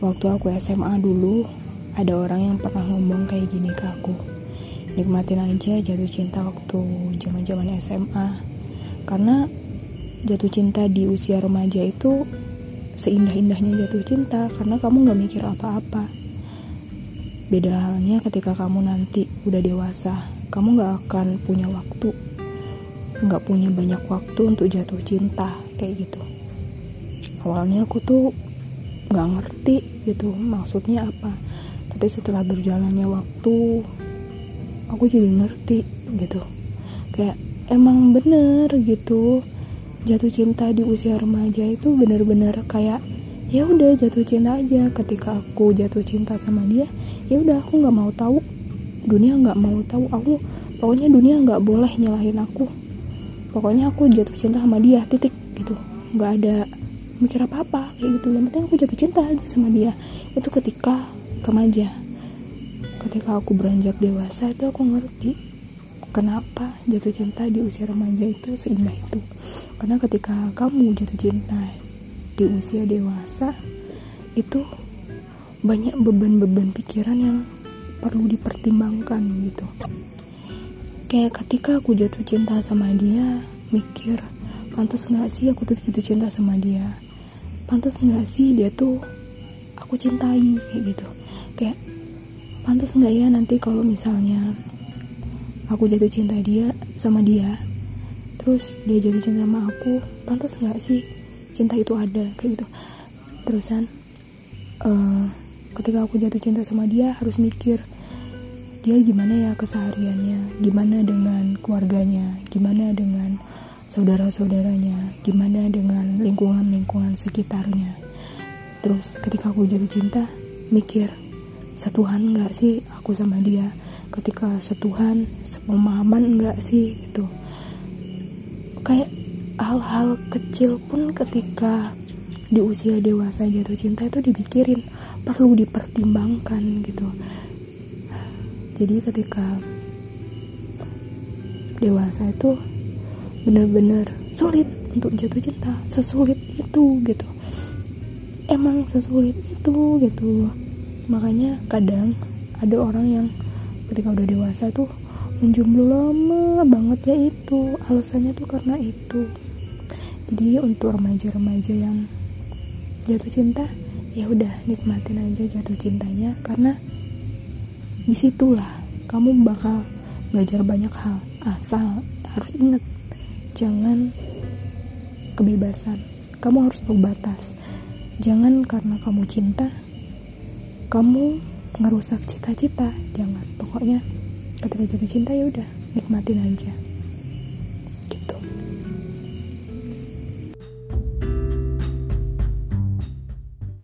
waktu aku SMA dulu ada orang yang pernah ngomong kayak gini ke aku. Nikmatin aja jatuh cinta waktu zaman zaman SMA karena jatuh cinta di usia remaja itu seindah-indahnya jatuh cinta karena kamu gak mikir apa-apa. Beda halnya ketika kamu nanti udah dewasa kamu gak akan punya waktu gak punya banyak waktu untuk jatuh cinta kayak gitu. Awalnya aku tuh nggak ngerti gitu maksudnya apa. Tapi setelah berjalannya waktu aku jadi ngerti gitu. Kayak emang bener gitu. Jatuh cinta di usia remaja itu bener-bener kayak ya udah jatuh cinta aja. Ketika aku jatuh cinta sama dia ya udah aku nggak mau tahu. Dunia nggak mau tahu. Aku pokoknya dunia nggak boleh nyalahin aku. Pokoknya aku jatuh cinta sama dia titik gitu. Nggak ada mikir apa-apa kayak gitu. Yang penting aku jatuh cinta aja sama dia. Itu ketika remaja. Ketika aku beranjak dewasa itu aku ngerti kenapa jatuh cinta di usia remaja itu seindah itu. Karena ketika kamu jatuh cinta di usia dewasa itu banyak beban-beban pikiran yang perlu dipertimbangkan gitu. Kayak ketika aku jatuh cinta sama dia mikir pantas nggak sih aku tuh jatuh cinta sama dia pantas nggak sih dia tuh aku cintai kayak gitu. Kayak pantas nggak ya nanti kalau misalnya aku jatuh cinta dia sama dia terus dia jatuh cinta sama aku pantas nggak sih cinta itu ada? Kayak gitu. Terusan uh, ketika aku jatuh cinta sama dia harus mikir dia gimana ya kesehariannya? Gimana dengan keluarganya? Gimana dengan saudara-saudaranya gimana dengan lingkungan-lingkungan sekitarnya? Terus ketika aku jatuh cinta mikir setuhan nggak sih aku sama dia? Ketika setuhan sepemahaman nggak sih? Itu kayak hal-hal kecil pun ketika di usia dewasa jatuh cinta itu dipikirin perlu dipertimbangkan gitu. Jadi ketika dewasa itu bener-bener sulit untuk jatuh cinta sesulit itu gitu. Emang sesulit itu gitu. Makanya kadang ada orang yang ketika udah dewasa tuh menjomblo lama banget ya itu alasannya tuh karena itu. Jadi untuk remaja-remaja yang jatuh cinta ya udah nikmatin aja jatuh cintanya karena di situlah kamu bakal belajar banyak hal. Asal harus inget jangan kebebasan. Kamu harus tahu batas. Jangan karena kamu cinta kamu ngerusak cita-cita. Jangan. Pokoknya ketika jatuh cinta ya udah nikmatin aja